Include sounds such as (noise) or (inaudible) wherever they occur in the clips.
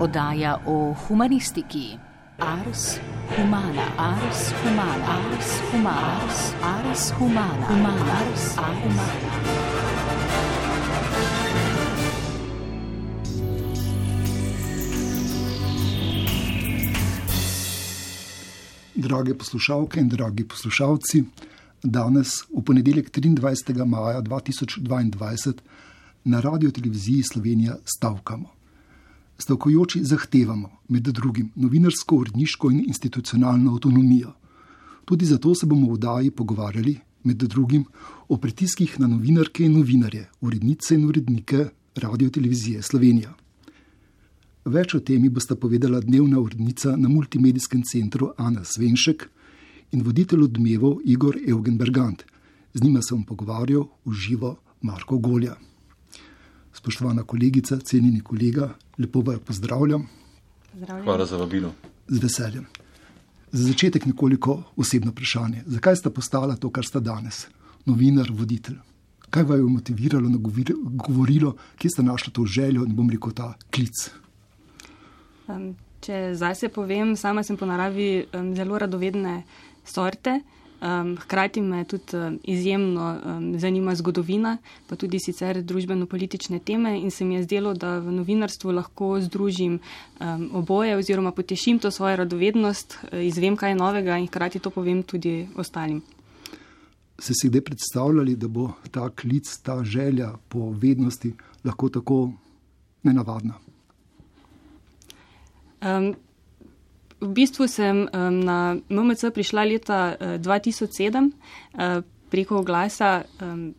Oddaja o humanistiki. Ars humana, ars humana, ars humana, ars, ars humana, humana, ars humana. Drage poslušalke in dragi poslušalci, danes, v ponedeljek 23. maja 2022, na radio televiziji Slovenija stavkamo. Stavkajoči zahtevamo, med drugim, novinarsko, uredniško in institucionalno avtonomijo. Tudi zato se bomo v Daji pogovarjali, med drugim, o pritiskih na novinarke in novinarje, urednice in urednike radio televizije Slovenija. Več o temi bosta povedala dnevna urednica na multimedijskem centru Ana Svenšek in voditelj odmevov Igor Eugen Bergant. Z njima sem pogovarjal v živo Marko Golja. Spoštovana kolegica, cenjeni kolega, lepo vas pozdravljam. Hvala za vabilo. Z veseljem. Za začetek nekoliko osebno vprašanje. Zakaj ste postala to, kar ste danes? Novinar, voditelj. Kaj vas je motiviralo, govorilo, kje ste našli to željo in bom rekel ta klic? Um, če zdaj se povem, sama sem po naravi um, zelo radovedne sorte. Um, hkrati me tudi um, izjemno um, zanima zgodovina, pa tudi sicer družbeno-politične teme in se mi je zdelo, da v novinarstvu lahko združim um, oboje oziroma potešim to svojo radovednost, e, izvem kaj novega in hkrati to povem tudi ostalim. Se si kdaj predstavljali, da bo ta klic, ta želja po vednosti lahko tako nenavadna? Um, v bistvu sem um, na MMC prišla leta uh, 2007 uh, preko glasa um,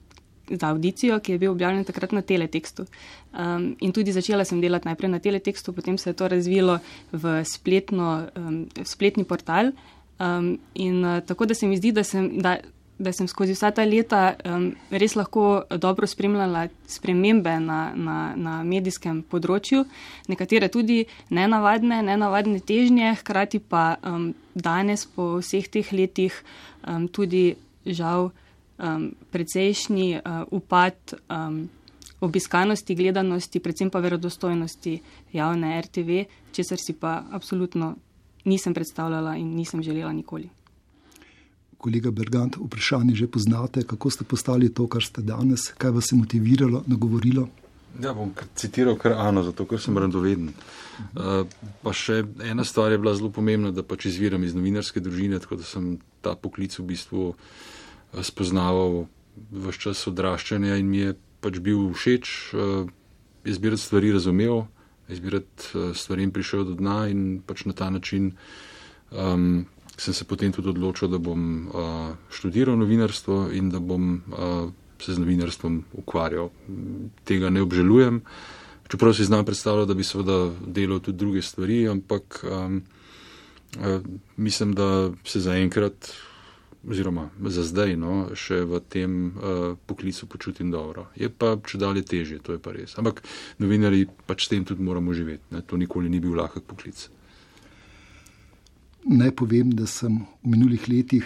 za audicijo, ki je bil objavljen takrat na teletekstu. Um, in tudi začela sem delati najprej na teletekstu, potem se je to razvilo v spletno, um, spletni portal. Um, in uh, tako da se mi zdi, da sem. Da, da sem skozi vsa ta leta um, res lahko dobro spremljala spremembe na, na, na medijskem področju, nekatere tudi nenavadne, nenavadne težnje, hkrati pa um, danes po vseh teh letih um, tudi žal um, precejšnji uh, upad um, obiskanosti, gledanosti, predvsem pa verodostojnosti javne RTV, česar si pa absolutno nisem predstavljala in nisem želela nikoli kolega Bergant, vprašanje že poznate, kako ste postali to, kar ste danes, kaj vas je motiviralo, nagovorilo? Ja, bom citiral kar Ano, zato ker sem radoveden. Uh, pa še ena stvar je bila zelo pomembna, da pač izviram iz novinarske družine, tako da sem ta poklic v bistvu uh, spoznaval v čas odraščanja in mi je pač bil všeč uh, izbirati stvari, razumel, izbirati stvari in prišel do dna in pač na ta način um, sem se potem tudi odločil, da bom uh, študiral novinarstvo in da bom uh, se z novinarstvom ukvarjal. Tega ne obžalujem, čeprav si znam predstavljati, da bi seveda delal tudi druge stvari, ampak um, uh, mislim, da se zaenkrat. Oziroma, za zdaj, no, še v tem uh, poklicu počutim dobro. Je pa če dalje težje, to je pa res. Ampak novinari pač s tem tudi moramo živeti. Ne. To nikoli ni bil lahek poklic. Naj povem, da sem v minulih letih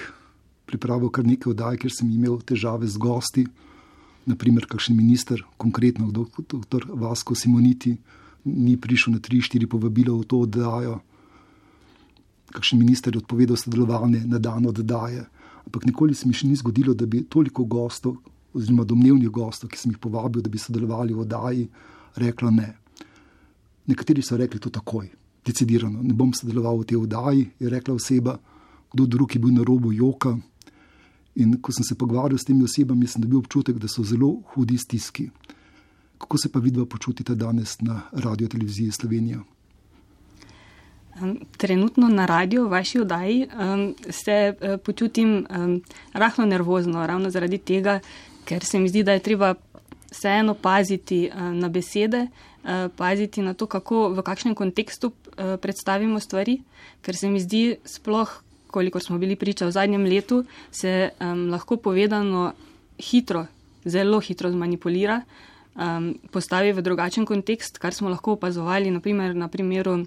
pripravil kar nekaj oddaj, ker sem imel težave z gosti. Naprimer, kakšen minister, konkretno dr. Vasko Simoniti, ni prišel na tri, štiri povabila v to oddajo. Kakšen minister je odpovedal sodelovanje na dan oddaje. Ampak nikoli se mi še ni zgodilo, da bi toliko gostov, oziroma domnevnih gostov, ki sem jih povabil, da bi sodelovali v oddaji, reklo ne. Nekateri so rekli to takoj decidirano, ne bom sodeloval v tej vdaji, je rekla oseba, kdo drug je bil na robu joka. In ko sem se pogovarjal s temi osebami, sem dobil občutek, da so zelo hudi stiski. Kako se pa vidva počutite danes na radio televiziji Slovenija? Trenutno na radiju, v vaši oddaji, se eh, počutim rahlo nervozno, ravno zaradi tega, ker se mi zdi, da je treba vseeno paziti eh, na besede, eh, paziti na to, kako, v kakšnem kontekstu predstavimo stvari, ker se mi zdi, sploh, koliko smo bili priča v zadnjem letu, se um, lahko povedano hitro, zelo hitro zmanipulira, um, postavi v drugačen kontekst, kar smo lahko opazovali naprimer, na primeru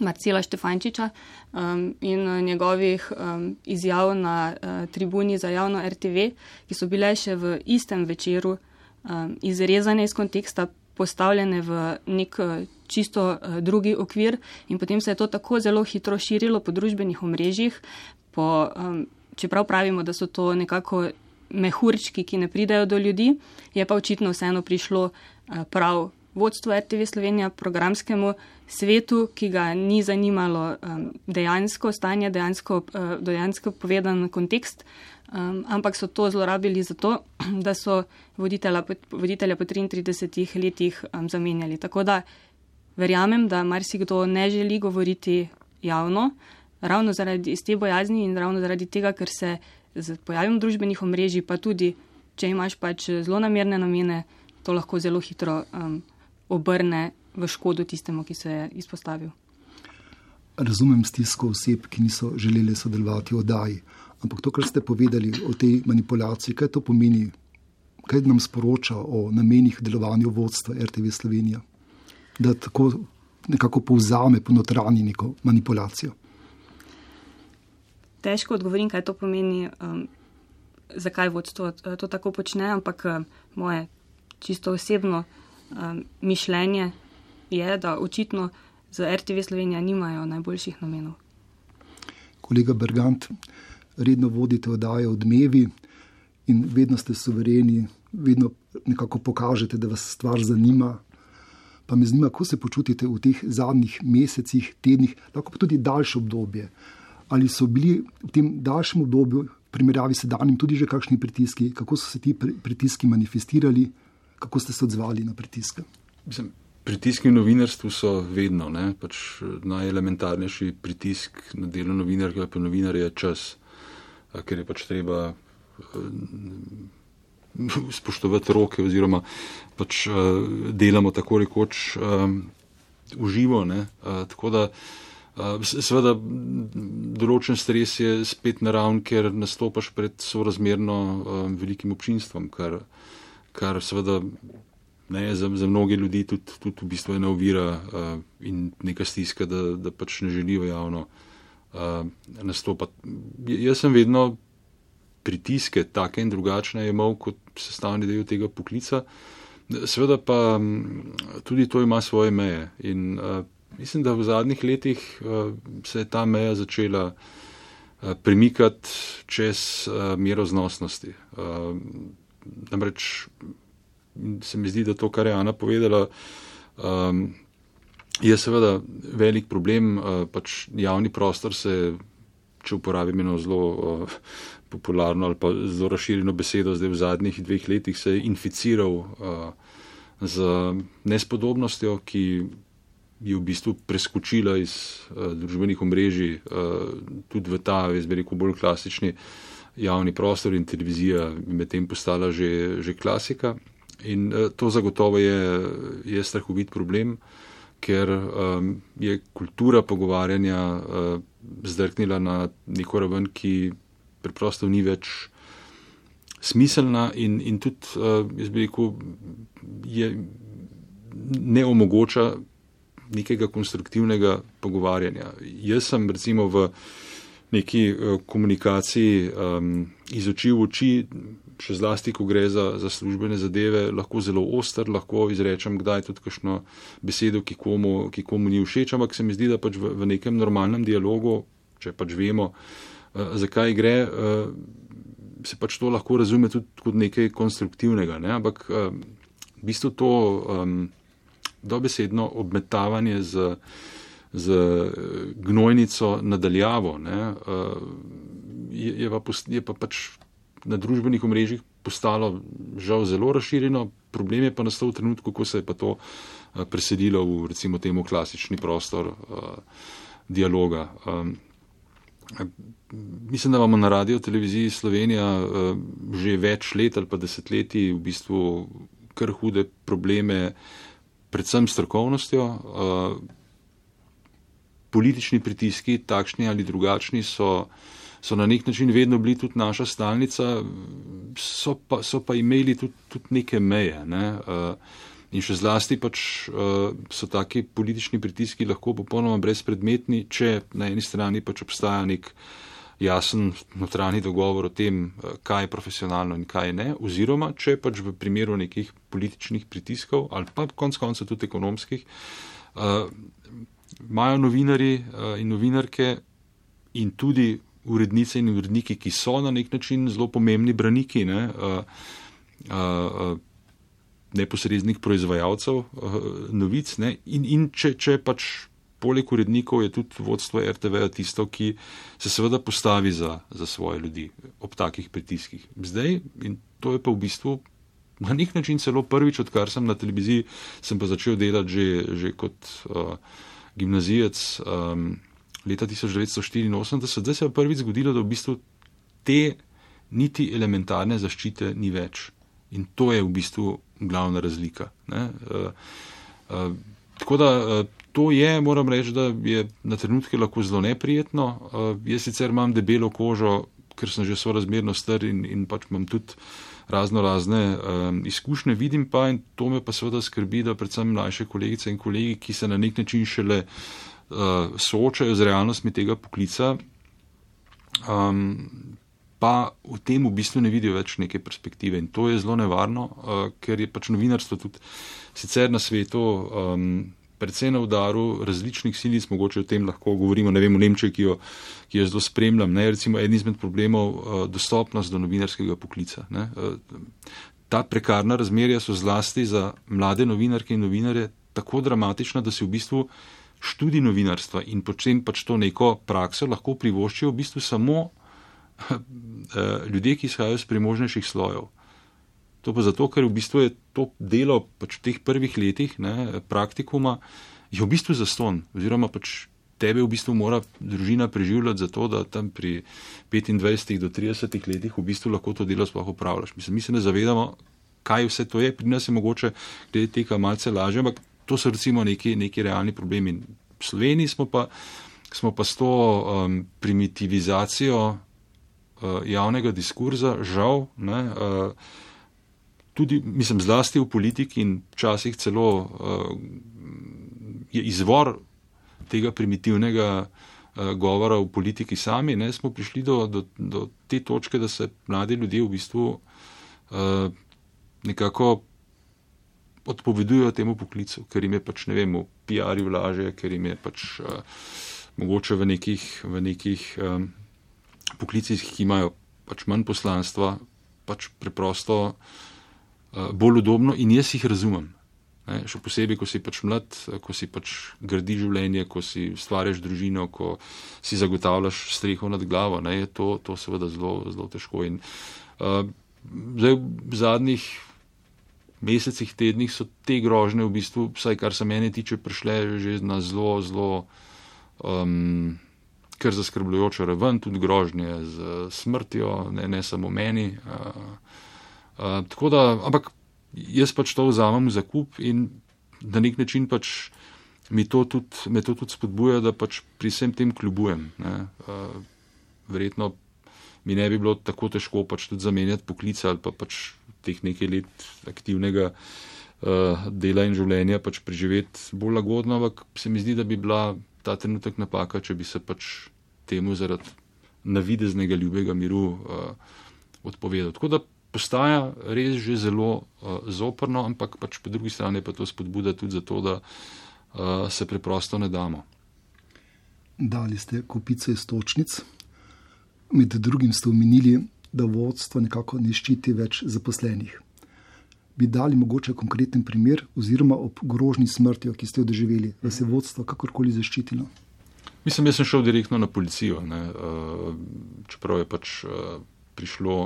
Marcela Štefančiča um, in njegovih um, izjav na uh, tribuni za javno RTV, ki so bile še v istem večeru um, izrezane iz konteksta postavljene v nek čisto drugi okvir in potem se je to tako zelo hitro širilo po družbenih omrežjih, po, čeprav pravimo, da so to nekako mehurčki, ki ne pridajo do ljudi, je pa očitno vseeno prišlo prav vodstvo RTV Slovenija programskemu svetu, ki ga ni zanimalo um, dejansko stanje, dejansko, uh, dejansko povedan kontekst, um, ampak so to zlorabili zato, (clears throat) da so voditelja, voditelja po 33 letih um, zamenjali. Tako da verjamem, da marsikdo ne želi govoriti javno, ravno zaradi te bojazni in ravno zaradi tega, ker se z pojavim družbenih omrežij, pa tudi, če imaš pač zelo namerne namene, to lahko zelo hitro um, obrne v škodo tistemu, ki se je izpostavil. Razumem stisko oseb, ki niso želeli sodelovati v oddaji. Ampak to, kar ste povedali o tej manipulaciji, kaj to pomeni, kaj nam sporoča o namenih delovanja vodstva RTV Slovenija, da tako nekako povzame ponotranji neko manipulacijo. Težko odgovorim, kaj to pomeni, um, zakaj vodstvo uh, to tako počne, ampak uh, moje čisto osebno um, mišljenje je, da očitno za RTV Slovenija nimajo najboljših namenov. Kolega Bergant, redno vodite oddaje odmevi in vedno ste suvereni, vedno nekako pokažete, da vas stvar zanima. Pa me zanima, kako se počutite v teh zadnjih mesecih, tednih, lahko pa tudi daljše obdobje. Ali so bili v tem daljšem obdobju, v primerjavi s danim, tudi že kakšni pritiski, kako so se ti pritiski manifestirali, kako ste se odzvali na pritiske? Mislim, pritiski v novinarstvu so vedno pač najelementarnejši pritisk na delo novinarja, pa novinar je čas, ker je pač treba (laughs) spoštovati roke, oziroma pač delamo tako rekoč uživo. Tako da. Seveda, določen stres je spet naravn, ker nastopaš pred sorazmerno velikim občinstvom, kar kar seveda ne, za, za mnoge ljudi tudi, tudi v bistvu ena ovira uh, in neka stiska, da, da pač ne želijo javno uh, nastopati. Jaz sem vedno pritiske, take in drugačne, imel kot sestavni del tega poklica. Seveda pa tudi to ima svoje meje. In uh, mislim, da v zadnjih letih uh, se je ta meja začela uh, premikati čez uh, mero znosnosti. Uh, namreč se mi zdi, da to, kar je Ana povedala, um, je seveda velik problem. Uh, pač javni prostor se, če uporabim eno zelo uh, popularno ali pa zelo razširjeno besedo, zdaj v zadnjih dveh letih se je inficiral uh, z nespodobnostjo, ki je v bistvu preskočila iz uh, družbenih omrežij uh, tudi v ta, jaz bi rekel, bolj klasični javni prostor in televizija medtem postala že, že klasika. In uh, to zagotovo je, je strahovit problem, ker um, je kultura pogovarjanja uh, zdrknila na neko raven, ki preprosto ni več smiselna in, in tudi, uh, jaz bi rekel, je, ne omogoča nekega konstruktivnega pogovarjanja. Jaz sem recimo v neki uh, komunikaciji um, iz oči v oči, še zlasti, ko gre za, za službene zadeve, lahko zelo oster, lahko izrečem kdaj tudi kakšno besedo, ki komu, ki komu ni všeč, ampak se mi zdi, da pač v, v nekem normalnem dialogu, če pač vemo, uh, zakaj gre, uh, se pač to lahko razume tudi kot nekaj konstruktivnega. Ne? Ampak uh, v bistvu to um, dobesedno obmetavanje z z eh, gnojnico nadaljavo, ne, eh, je, je, pa je pa pač na družbenih omrežjih postalo žal zelo razširjeno. Problem je pa nastal v trenutku, ko se je pa to eh, preselilo v recimo temu klasični prostor dialoga. Mislim, da imamo na radio televiziji Slovenija že več let ali pa desetletji v bistvu kar hude probleme, predvsem strokovnostjo, politični pritiski, takšni ali drugačni, so, so na nek način vedno bili tudi naša stalnica, so pa, so pa imeli tudi, tudi neke meje. Ne? Uh, in še zlasti pač so taki politični pritiski lahko popolnoma brezpredmetni, če na eni strani pač obstaja nek, jasen notranji dogovor o tem, kaj je profesionalno in kaj ne, oziroma če pač v primeru nekih političnih pritiskov ali pa konc konca tudi ekonomskih, imajo novinari in novinarke in tudi urednice in uredniki, ki so na nek način zelo pomembni braniki ne, neposrednih proizvajalcev novic. Ne, in in če, če pač poleg urednikov je tudi vodstvo RTV tisto, ki se seveda postavi za, za svoje ljudi ob takih pritiskih. Zdaj, in to je pa v bistvu na nek način celo prvič, odkar sem na televiziji, sem pa začel delati že, že kot uh, gimnazijec. Um, leta 1984, zdaj se je prvič zgodilo, da v bistvu te niti elementarne zaščite ni več. In to je v bistvu glavna razlika. Uh, uh, tako da uh, to je, moram reči, da je na trenutke lahko zelo neprijetno. Uh, jaz sicer imam debelo kožo, ker sem že sorazmerno star in, in pač imam tudi razno razne um, izkušnje, vidim pa in to me pa seveda skrbi, da predvsem mlajše kolegice in kolegi, ki se na nek način šele uh, soočajo z realnostmi tega poklica, um, pa v tem v bistvu ne vidijo več neke perspektive. In to je zelo nevarno, uh, ker je pač novinarstvo tudi sicer na svetu. Um, Predvsej na udaru različnih silic, mogoče o tem lahko govorimo, ne vem, v Nemčiji, ki jo, ki jo zelo spremljam. Ne, recimo, eden izmed problemov uh, dostopnost do novinarskega poklica. Ne, uh, ta prekarna razmerja so zlasti za mlade novinarke in novinare tako dramatična, da si v bistvu uh, študij novinarstva in potem pač to neko prakso lahko privoščijo v bistvu samo (laughs) eh, ljudje, ki izhajajo iz premožnejših slojev. To pa zato, ker v bistvu je to delo pač v teh prvih letih ne, praktikuma je v bistvu zaston oziroma pač tebe v bistvu mora družina preživljati zato, da tam pri 25 do 30 letih v bistvu lahko to delo sploh upravljaš. Mislim, mi se ne zavedamo, kaj vse to je, pri nas je mogoče glede tega malce lažje, ampak to so recimo neki, neki realni problemi. V Sloveniji smo pa, smo pa s to um, primitivizacijo uh, javnega diskurza, žal, ne, uh, tudi, mislim, zlasti v politiki in včasih celo uh, je izvor tega primitivnega uh, govora v politiki sami, ne, smo prišli do, do, do te točke, da se mladi ljudje v bistvu uh, nekako odpovedujejo temu poklicu, ker jim je pač ne vem, v PR-ju laže, ker jim je pač uh, mogoče v nekih, v nekih um, poklicih, ki imajo pač manj poslanstva, pač preprosto uh, bolj udobno in jaz jih razumem. Ne, še posebej, ko si pač mlad, ko si pač gradi življenje, ko si stvariš družino, ko si zagotavljaš streho nad glavo, ne, je to, to seveda zelo, zelo težko. In, uh, zdaj, v zadnjih mesecih, tednih so te grožnje v bistvu, vsaj kar se mene tiče, prišle že na zelo, zelo um, kar zaskrbljujočo raven, tudi grožnje z smrtjo, ne, ne samo meni. Uh, uh, tako da, ampak jaz pač to vzamem za kup in na nek način pač mi to tudi, me to tudi spodbuja, da pač pri vsem tem kljubujem. Uh, verjetno mi ne bi bilo tako težko pač tudi zamenjati poklica ali pa pač teh nekaj let aktivnega uh, dela in življenja pač preživeti bolj lagodno, ampak se mi zdi, da bi bila ta trenutek napaka, če bi se pač temu zaradi navideznega ljubega miru uh, odpovedal. Tako da postaja res že zelo uh, zoprno, ampak pač po drugi strani pa to spodbuda tudi zato, da uh, se preprosto ne damo. Dali ste kupice istočnic, med drugim ste omenili da vodstvo nekako ne ščiti več zaposlenih. Bi dali mogoče konkreten primer, oziroma ob grožni smrti, ki ste jo doživeli, da se vodstvo kakorkoli zaščitilo? Mislim, da sem šel direktno na policijo, ne, uh, čeprav je pač prišlo,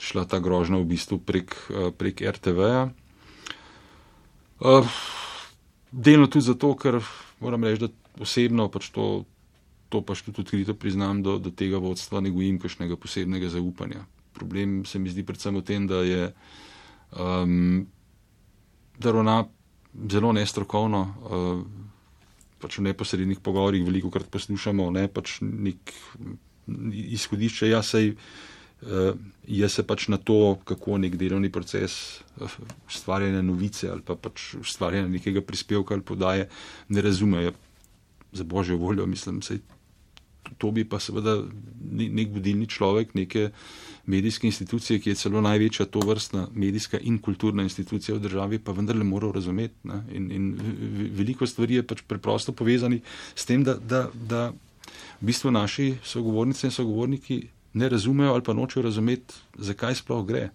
prišla ta grožnja v bistvu prek, uh, prek RTV-ja. Uh, delno tudi zato, ker moram reči, da osebno pač to to pač tudi odkrito priznam, do, do tega vodstva ne gojim kakšnega posebnega zaupanja. Problem se mi zdi predvsem v tem, da je um, da ravna zelo nestrokovno. Uh, pač v neposrednih pogovorih veliko krat poslušamo, ne pač nek izhodišče. Jaz sej, uh, jaz se pač na to, kako nek delovni proces uh, ustvarjanja novice ali pa pač ustvarjanja nekega prispevka ali podaje, ne razumejo. Za božjo voljo, mislim, da to bi pa seveda nek vodilni človek, neke medijske institucije, ki je celo največja to vrstna medijska in kulturna institucija v državi, pa vendarle moral razumeti. In, in veliko stvari je pač preprosto povezani s tem, da, da, da v bistvu naši sogovornice in sogovorniki ne razumejo ali pa nočejo razumeti, zakaj sploh gre.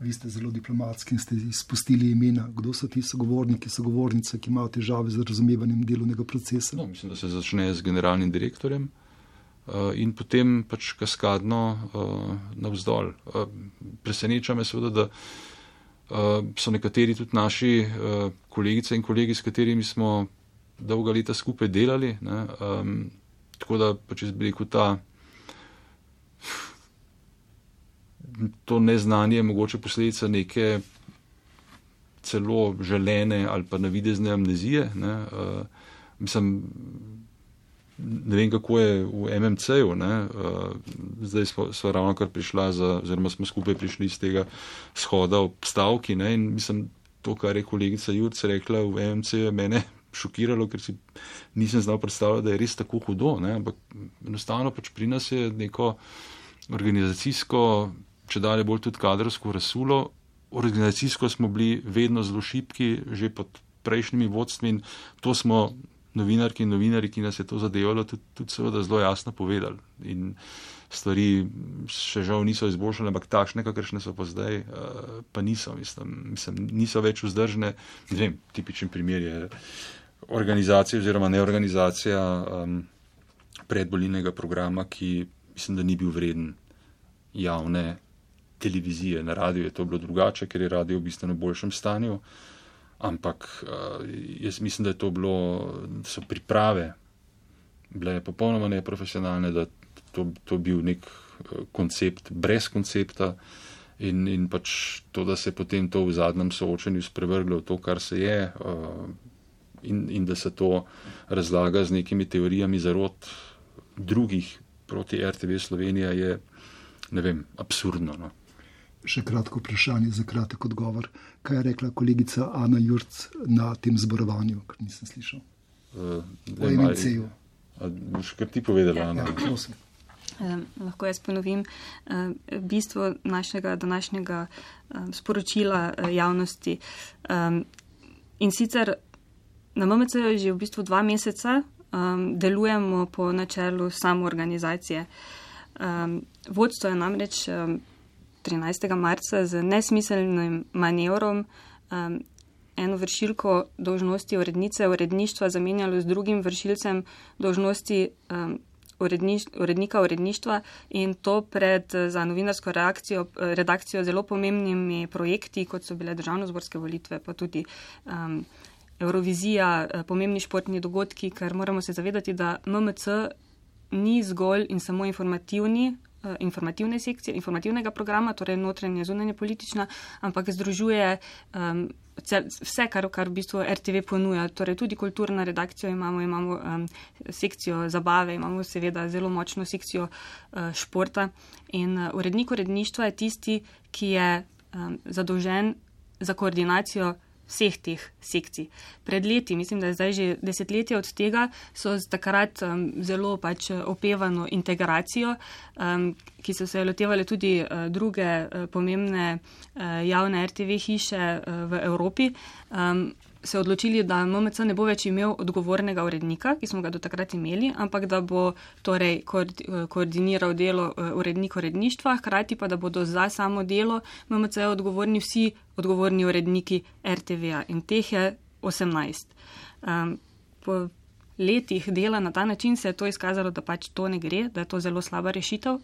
Vi ste zelo diplomatski in ste izpustili imena. Kdo so ti sogovorniki, sogovornice, ki imajo težave z razumevanjem delovnega procesa? No, mislim, da se začne z generalnim direktorjem uh, in potem pač kaskadno uh, navzdol. Uh, preseneča me seveda, da uh, so nekateri tudi naši uh, kolegice in kolegi, s katerimi smo dolga leta skupaj delali. Ne, um, tako da pač jaz bi rekel ta. To neznanje je mogoče posledica neke celo želene ali pa navidezne amnezije. Ne, uh, mislim, ne vem, kako je v MMC-ju. Uh, zdaj smo, smo ravno kar prišla, za, oziroma smo skupaj prišli iz tega shoda ob stavki. Ne, in mislim, to, kar je kolegica Jurca rekla v MMC, je mene šokiralo, ker si nisem znal predstavljati, da je res tako hudo. Ne, ampak enostavno pač pri nas je neko organizacijsko če dalje bolj tudi kadrovsko razsulo. Organizacijsko smo bili vedno zelo šipki, že pod prejšnjimi vodstvi in to smo novinarki in novinari, ki nas je to zadevalo, tudi, tudi seveda zelo jasno povedali. In stvari še žal niso izboljšale, ampak takšne, kakršne so pa zdaj, uh, pa niso, mislim, mislim, niso več vzdržne. Ne vem, tipičen primer je organizacija oziroma neorganizacija um, predbolinega programa, ki mislim, da ni bil vreden javne televizije, na radiju je to bilo drugače, ker je radio v bistveno boljšem stanju. Ampak uh, jaz mislim, da je to bilo, so priprave bile popolnoma neprofesionalne, da to, to bil nek uh, koncept brez koncepta in, in pač to, da se je potem to v zadnjem soočenju sprevrglo v to, kar se je uh, in, in da se to razlaga z nekimi teorijami zarot drugih proti RTV Slovenija je, ne vem, absurdno. No še kratko vprašanje za kratek odgovor. Kaj je rekla kolegica Ana Jurc na tem zborovanju, kar nisem slišal? Uh, o MNC-ju. Boš kar ti povedala, Ana? Ja, prosim. Um, lahko jaz ponovim um, bistvo našega današnjega um, sporočila uh, javnosti. Um, in sicer na MMC že v bistvu dva meseca um, delujemo po načelu samoorganizacije. Um, vodstvo je namreč um, 13. marca z nesmiselnim manevrom um, eno vršilko dožnosti urednice uredništva zamenjalo z drugim vršilcem dožnosti um, uredniš, urednika uredništva in to pred za novinarsko reakcijo, redakcijo zelo pomembnimi projekti, kot so bile državno-zborske volitve, pa tudi um, Eurovizija, pomembni športni dogodki, ker moramo se zavedati, da MMC ni zgolj in samo informativni Eh, informativne sekcije, informativnega programa, torej notranje, zunanje politična, ampak združuje um, vse, kar, kar v bistvu RTV ponuja. Torej tudi kulturna redakcija imamo, imamo um, sekcijo zabave, imamo seveda zelo močno sekcijo uh, športa in uh, urednik uredništva je tisti, ki je um, zadolžen za koordinacijo vseh teh sekcij. Pred leti, mislim, da je zdaj že desetletje od tega, so takrat um, zelo pač opevano integracijo, um, ki so se lotevali tudi uh, druge uh, pomembne uh, javne RTV hiše uh, v Evropi. Um, se odločili, da MMC ne bo več imel odgovornega urednika, ki smo ga do takrat imeli, ampak da bo torej koordiniral delo eh, urednik uredništva, hkrati pa da bodo za samo delo MMC odgovorni vsi odgovorni uredniki RTV-a in teh je 18. Um, po letih dela na ta način se je to izkazalo, da pač to ne gre, da je to zelo slaba rešitev.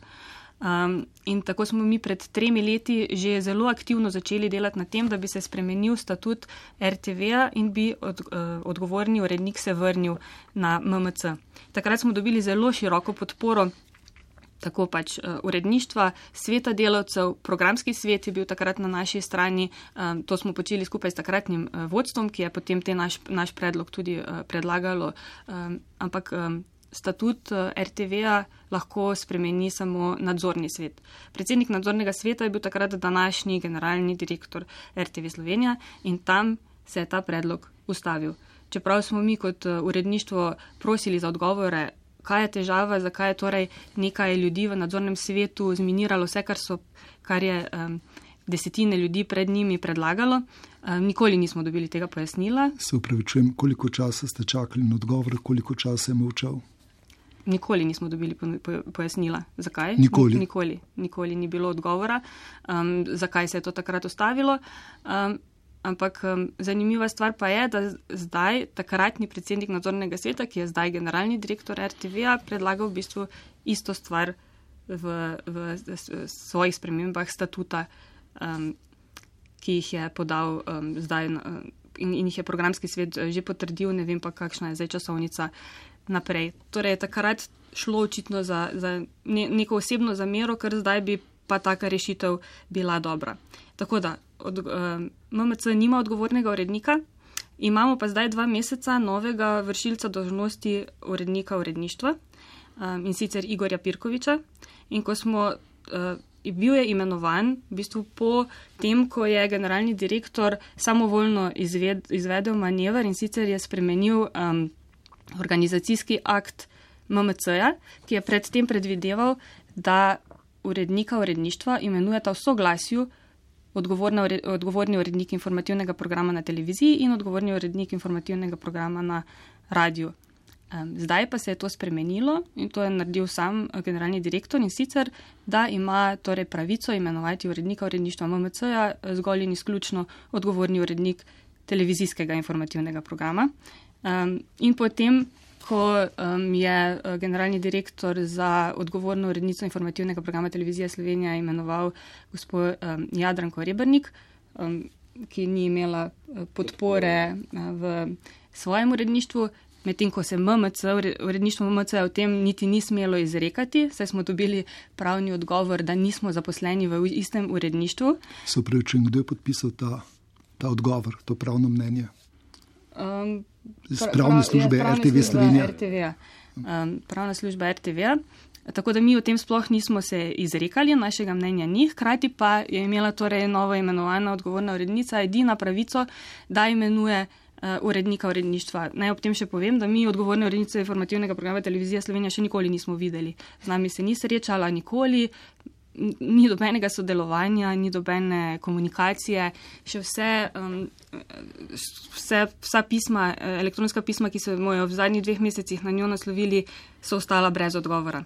Um, in tako smo mi pred tremi leti že zelo aktivno začeli delati na tem, da bi se spremenil statut RTV-a in bi od, uh, odgovorni urednik se vrnil na MMC. Takrat smo dobili zelo široko podporo. Tako pač uh, uredništva, sveta delavcev, programski svet je bil takrat na naši strani. To smo počeli skupaj s takratnim uh, vodstvom, ki je potem te naš, naš predlog tudi predlagalo. Ampak statut eh, RTV-a lahko spremeni samo nadzorni svet. Predsednik nadzornega sveta je bil takrat današnji generalni direktor RTV Slovenija in tam se je ta predlog ustavil. Čeprav smo mi kot eh, uredništvo prosili za odgovore kaj je težava, zakaj je torej nekaj ljudi v nadzornem svetu zminiralo vse, kar, so, kar je um, desetine ljudi pred njimi predlagalo. Um, nikoli nismo dobili tega pojasnila. Se upravičujem, koliko časa ste čakali na odgovor, koliko časa je molčal? Nikoli nismo dobili pojasnila, zakaj. Nikoli. Nikoli, nikoli ni bilo odgovora, um, zakaj se je to takrat ustavilo. Um, ampak um, zanimiva stvar pa je, da zdaj takratni predsednik nadzornega sveta, ki je zdaj generalni direktor RTV-a, predlaga v bistvu isto stvar v, v, v svojih spremembah statuta, um, ki jih je podal um, zdaj um, in, in jih je programski svet že potrdil, ne vem pa, kakšna je zdaj časovnica naprej. Torej, takrat šlo očitno za, za ne, neko osebno zamero, ker zdaj bi pa taka rešitev bila dobra. Tako da od, uh, eh, MMC nima odgovornega urednika, imamo pa zdaj dva meseca novega vršilca dožnosti urednika uredništva um, in sicer Igorja Pirkoviča. In ko smo. Uh, Bil je imenovan v bistvu po tem, ko je generalni direktor samovoljno izved, izvedel manever in sicer je spremenil um, organizacijski akt MMC-ja, ki je predtem predvideval, da urednika uredništva imenujeta v soglasju odgovorni urednik informativnega programa na televiziji in odgovorni urednik informativnega programa na radiju. Zdaj pa se je to spremenilo in to je naredil sam eh, generalni direktor in sicer, da ima torej pravico imenovati urednika uredništva MMC-ja eh, zgolj in izključno odgovorni urednik televizijskega informativnega programa. Um, in potem, ko um, je uh, generalni direktor za odgovorno urednico informativnega programa Televizija Slovenija imenoval gospod um, Jadranko Rebrnik, um, ki ni imela uh, podpore uh, v svojem uredništvu. Medtem ko se MMC, uredništvo MMC o tem niti ni smelo izrekati, saj smo dobili pravni odgovor, da nismo zaposleni v istem uredništvu. Se upravičujem, kdo je podpisal ta, ta odgovor, to pravno mnenje? Um, pravne službe prav, RTV Slovenija. RTV, um, pravna služba RTV. Tako da mi o tem sploh nismo se izrekali, našega mnenja ni. Hkrati pa je imela torej novo imenovana odgovorna urednica edina pravico, da imenuje uh, urednika uredništva. Naj ob tem še povem, da mi odgovorne urednice informativnega programa Televizija Slovenija še nikoli nismo videli. Z nami se ni srečala nikoli, ni dobenega sodelovanja, ni dobene komunikacije, še vse, um, vse, vsa pisma, elektronska pisma, ki so jo v zadnjih dveh mesecih na njo naslovili, so ostala brez odgovora.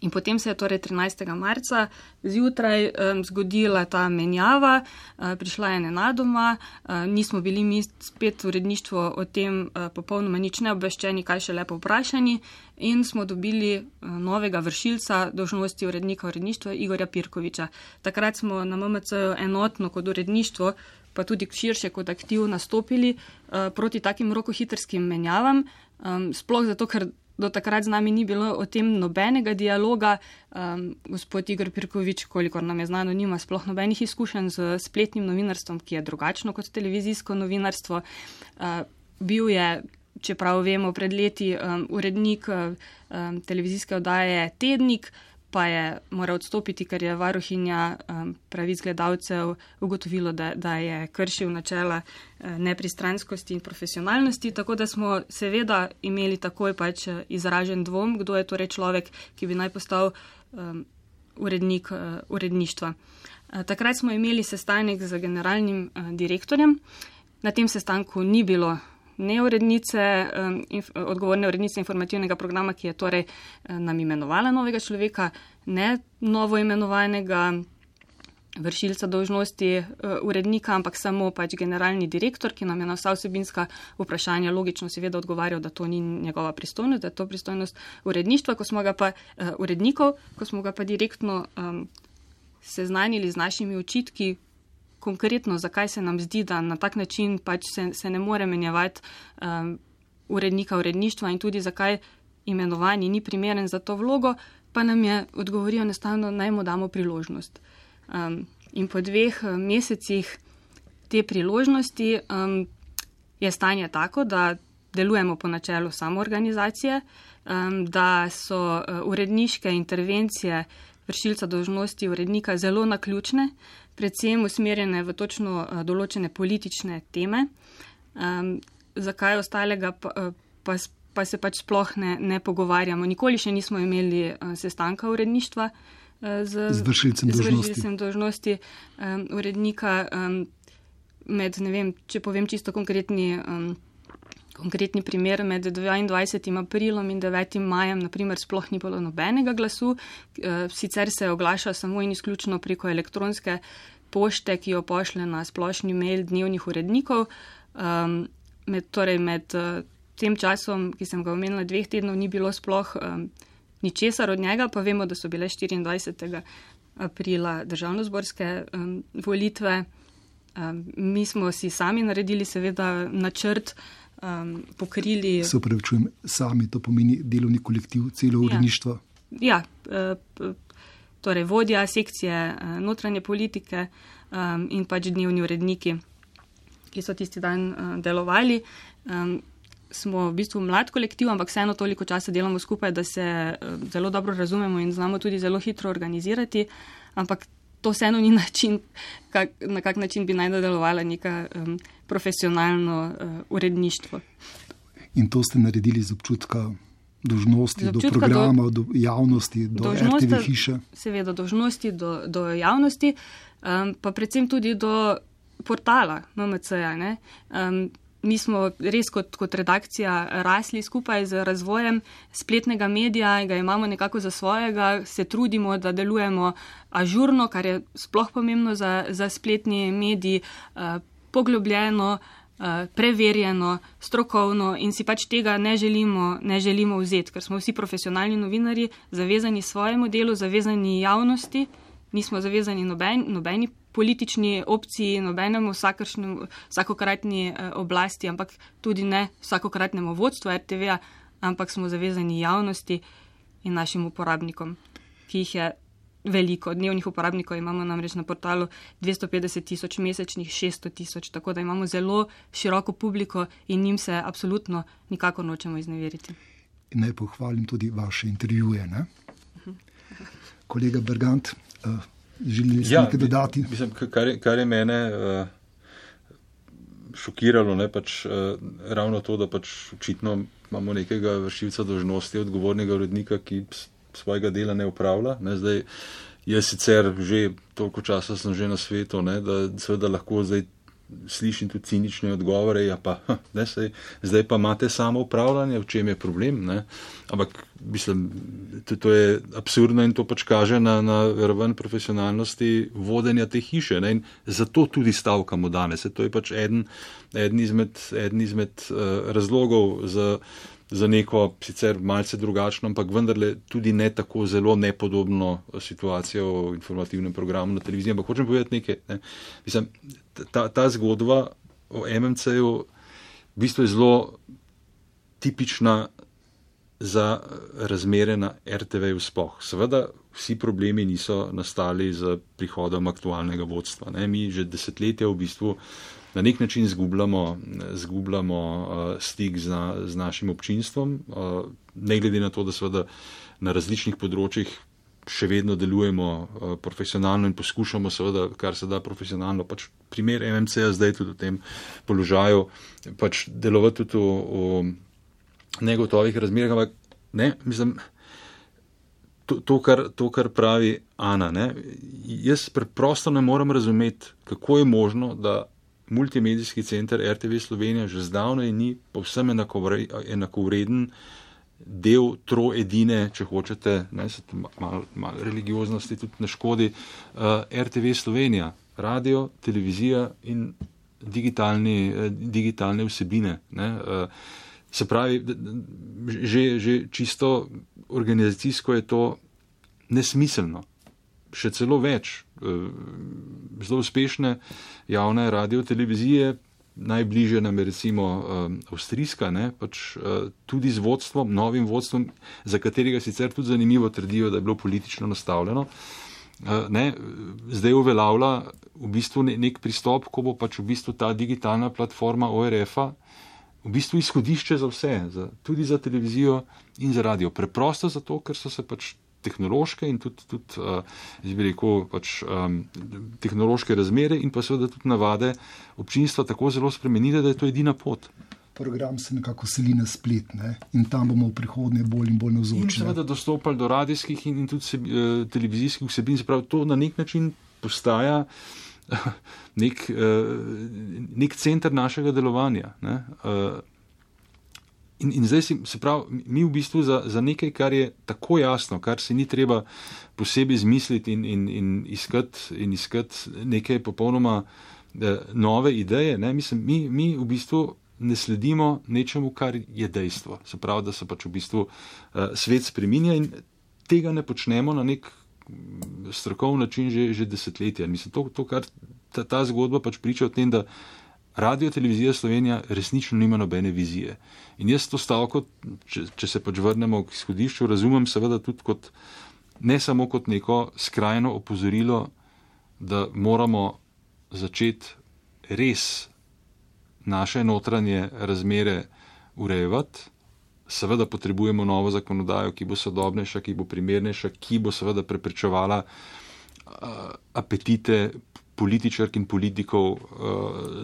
In potem se je torej 13. marca zjutraj um, zgodila ta menjava, uh, prišla je nenadoma, uh, nismo bili mi spet v uredništvu o tem uh, popolnoma nič ne obveščeni, kaj še lepo vprašani in smo dobili uh, novega vršilca dožnosti urednika uredništva Igorja Pirkoviča. Takrat smo na MMC enotno kot uredništvo, pa tudi širše kot aktiv nastopili uh, proti takim rokohitrskim menjavam, um, sploh zato, ker do takrat z nami ni bilo o tem nobenega dialoga. Um, gospod Igor Pirkovič, kolikor nam je znano, nima sploh nobenih izkušenj z spletnim novinarstvom, ki je drugačno kot televizijsko novinarstvo. Uh, bil je, čeprav vemo, pred leti um, urednik um, televizijske oddaje Tednik, pa je moral odstopiti, ker je varuhinja um, pravic gledalcev ugotovilo, da, da je kršil načela uh, nepristranskosti in profesionalnosti. Tako da smo seveda imeli takoj pač uh, izražen dvom, kdo je torej človek, ki bi naj postal um, urednik uh, uredništva. Uh, takrat smo imeli sestanek z generalnim uh, direktorjem. Na tem sestanku ni bilo ne urednice, um, inf, odgovorne urednice informativnega programa, ki je torej nam imenovala novega človeka, ne novo imenovanega vršilca dožnosti urednika, ampak samo pač generalni direktor, ki nam je na vsa vsebinska vprašanja logično seveda odgovarjal, da to ni njegova pristojnost, da je to pristojnost uredništva, ko smo ga pa urednikov, ko smo ga pa direktno um, seznanili z našimi očitki, konkretno, zakaj se nam zdi, da na tak način pač se, se ne more menjavati um, urednika uredništva in tudi zakaj imenovanje ni primeren za to vlogo, pa nam je odgovoril enostavno, naj mu damo priložnost. Um, in po dveh um, mesecih te priložnosti um, je stanje tako, da delujemo po načelu samoorganizacije, um, da so uh, uredniške intervencije vršilca dožnosti urednika zelo naključne, predvsem usmerjene v točno uh, določene politične teme. Um, zakaj ostalega pa, uh, pa pa se pač sploh ne, ne pogovarjamo. Nikoli še nismo imeli uh, sestanka uredništva z vršilcem dožnosti um, urednika. Um, med, ne vem, če povem čisto konkretni. Um, Konkretni primer med 22. aprilom in 9. majem, naprimer, sploh ni bilo nobenega glasu, sicer se oglaša samo in izključno preko elektronske pošte, ki jo pošle na splošni mail dnevnih urednikov. Med, torej med tem časom, ki sem ga omenila, dveh tednov, ni bilo sploh ničesar od njega, pa vemo, da so bile 24. aprila državno-zborske volitve. Um, mi smo si sami naredili, seveda, načrt, um, pokrili. Se upravičujem, sami to pomeni delovni kolektiv, celo ja. uredništvo. Ja, ja torej vodja sekcije uh, notranje politike um, in pač dnevni uredniki, ki so tisti dan uh, delovali. Um, smo v bistvu mlad kolektiv, ampak vseeno toliko časa delamo skupaj, da se zelo dobro razumemo in znamo tudi zelo hitro organizirati. Ampak to vseeno ni (laughs) način, kak, na kak način bi naj nadaljevala neka um, profesionalno uh, uredništvo. In to ste naredili z občutka dožnosti z občutka do programa, do, do javnosti, do RTV hiše? Seveda, dožnosti do, do javnosti, um, pa predvsem tudi do portala MMC-ja mi smo res kot, kot redakcija rasli skupaj z razvojem spletnega medija ga imamo nekako za svojega, se trudimo, da delujemo ažurno, kar je sploh pomembno za, za spletni medij, uh, poglobljeno, uh, preverjeno, strokovno in si pač tega ne želimo, ne želimo vzeti, ker smo vsi profesionalni novinari, zavezani svojemu delu, zavezani javnosti, nismo zavezani noben, nobeni politični opciji, nobenemu vsakokratni eh, oblasti, ampak tudi ne vsakokratnemu vodstvu RTV-a, ampak smo zavezani javnosti in našim uporabnikom, ki jih je veliko. Dnevnih uporabnikov imamo namreč na portalu 250 tisoč, mesečnih 600 tisoč, tako da imamo zelo široko publiko in njim se absolutno nikako nočemo izneveriti. In naj pohvalim tudi vaše intervjuje. Ne? Kolega Bergant, želeli ja, nekaj dodati. Mislim, kar, je, kar je mene uh, šokiralo, ne, pač, uh, ravno to, da pač očitno imamo nekega vršilca dožnosti, odgovornega urednika, ki svojega dela ne upravlja. Ne, zdaj, jaz sicer že toliko časa sem že na svetu, ne, da seveda lahko zdaj slišim tudi cinične odgovore, ja pa, ne, sej, zdaj pa imate samo upravljanje, v čem je problem. Ne? Ampak mislim, to, to je absurdno in to pač kaže na, na raven profesionalnosti vodenja te hiše. Ne? In zato tudi stavkamo danes. E, to je pač eden, eden izmed, eden izmed uh, razlogov za za neko sicer malce drugačno, ampak vendarle tudi ne tako zelo nepodobno situacijo v informativnem programu na televiziji. Ampak hočem povedati nekaj. Ne. Mislim, ta, ta zgodba o MMC-ju v bistvu je zelo tipična za razmere na RTV-ju spoh. Seveda, vsi problemi niso nastali z prihodom aktualnega vodstva. Ne. Mi že desetletja v bistvu na nek način izgubljamo, izgubljamo uh, stik z, na, z našim občinstvom, uh, ne glede na to, da seveda na različnih področjih še vedno delujemo uh, profesionalno in poskušamo seveda, kar se da profesionalno, pač primer MMC-ja zdaj tudi v tem položaju, pač delovati tudi v, v negotovih razmerah, ampak ne, mislim. To, to, kar, to, kar pravi Ana, ne? jaz preprosto ne morem razumeti, kako je možno, da multimedijski center RTV Slovenija že zdavnaj ni povsem enakovreden del troedine, če hočete, ne se malo mal religioznosti tudi ne škodi, uh, eh, RTV Slovenija, radio, televizija in digitalni, uh, digitalne vsebine. Ne, uh, se pravi, že, že čisto organizacijsko je to nesmiselno še celo več. Eh, zelo uspešne javne radio televizije, najbližje nam je recimo eh, avstrijska, ne, pač eh, tudi z vodstvom, novim vodstvom, za katerega sicer tudi zanimivo trdijo, da je bilo politično nastavljeno. Ne, zdaj uveljavlja v bistvu nek pristop, ko bo pač v bistvu ta digitalna platforma ORF-a v bistvu izhodišče za vse, za, tudi za televizijo in za radio. Preprosto zato, ker so se pač tehnološke in tudi, tudi uh, rekel, pač, um, tehnološke razmere in pa seveda tudi navade občinstva tako zelo spremenile, da je to edina pot. program se nekako seli na splet ne? in tam bomo v prihodnje bolj in bolj navzoči. Seveda dostopali do radijskih in, in tudi se, uh, televizijskih vsebin, se pravi, to na nek način postaja nek, uh, nek center našega delovanja. Ne? Uh, In, in zdaj si, se pravi, mi v bistvu za, za nekaj, kar je tako jasno, kar se ni treba posebej izmisliti in, in, in iskati iskat neke popolnoma eh, nove ideje, ne, mislim, mi, mi v bistvu ne sledimo nečemu, kar je dejstvo. Se pravi, da se pač v bistvu eh, svet spreminja in tega ne počnemo na nek mm, strokovni način že, že desetletja. Mislim, to, to, kar ta, ta zgodba pač priča o tem, da radio televizija Slovenija resnično nima nobene vizije. In jaz to stavko, če, če se pač vrnemo k izhodišču, razumem seveda tudi kot ne samo kot neko skrajno opozorilo, da moramo začeti res naše notranje razmere urejevati. Seveda potrebujemo novo zakonodajo, ki bo sodobnejša, ki bo primernejša, ki bo seveda preprečevala apetite političark in politikov uh,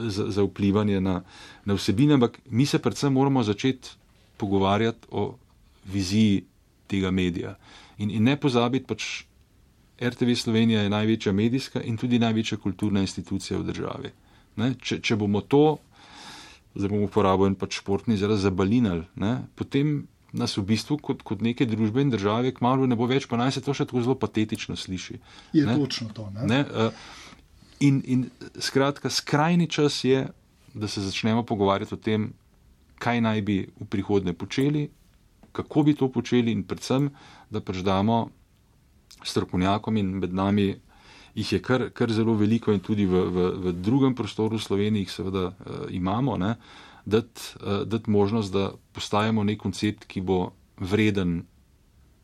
za, za vplivanje na, na vsebine, ampak mi se predvsem moramo začeti pogovarjati o viziji tega medija. In, in ne pozabiti, pač RTV Slovenija je največja medijska in tudi največja kulturna institucija v državi. Ne, če, če bomo to zdaj bomo uporabljali pač športni izraz za balinal, ne, potem nas v bistvu kot, kot neke družbe in države kmalo ne bo več, pa naj se to še tako zelo patetično sliši. Je ne, točno to. Ne? Ne, uh, in, in skratka, skrajni čas je, da se začnemo pogovarjati o tem, kaj naj bi v prihodnje počeli, kako bi to počeli in predvsem, da pač damo strokovnjakom in med nami jih je kar, kar zelo veliko in tudi v, v, v drugem prostoru Slovenije jih seveda uh, imamo, dati uh, dat možnost, da postajamo nek koncept, ki bo vreden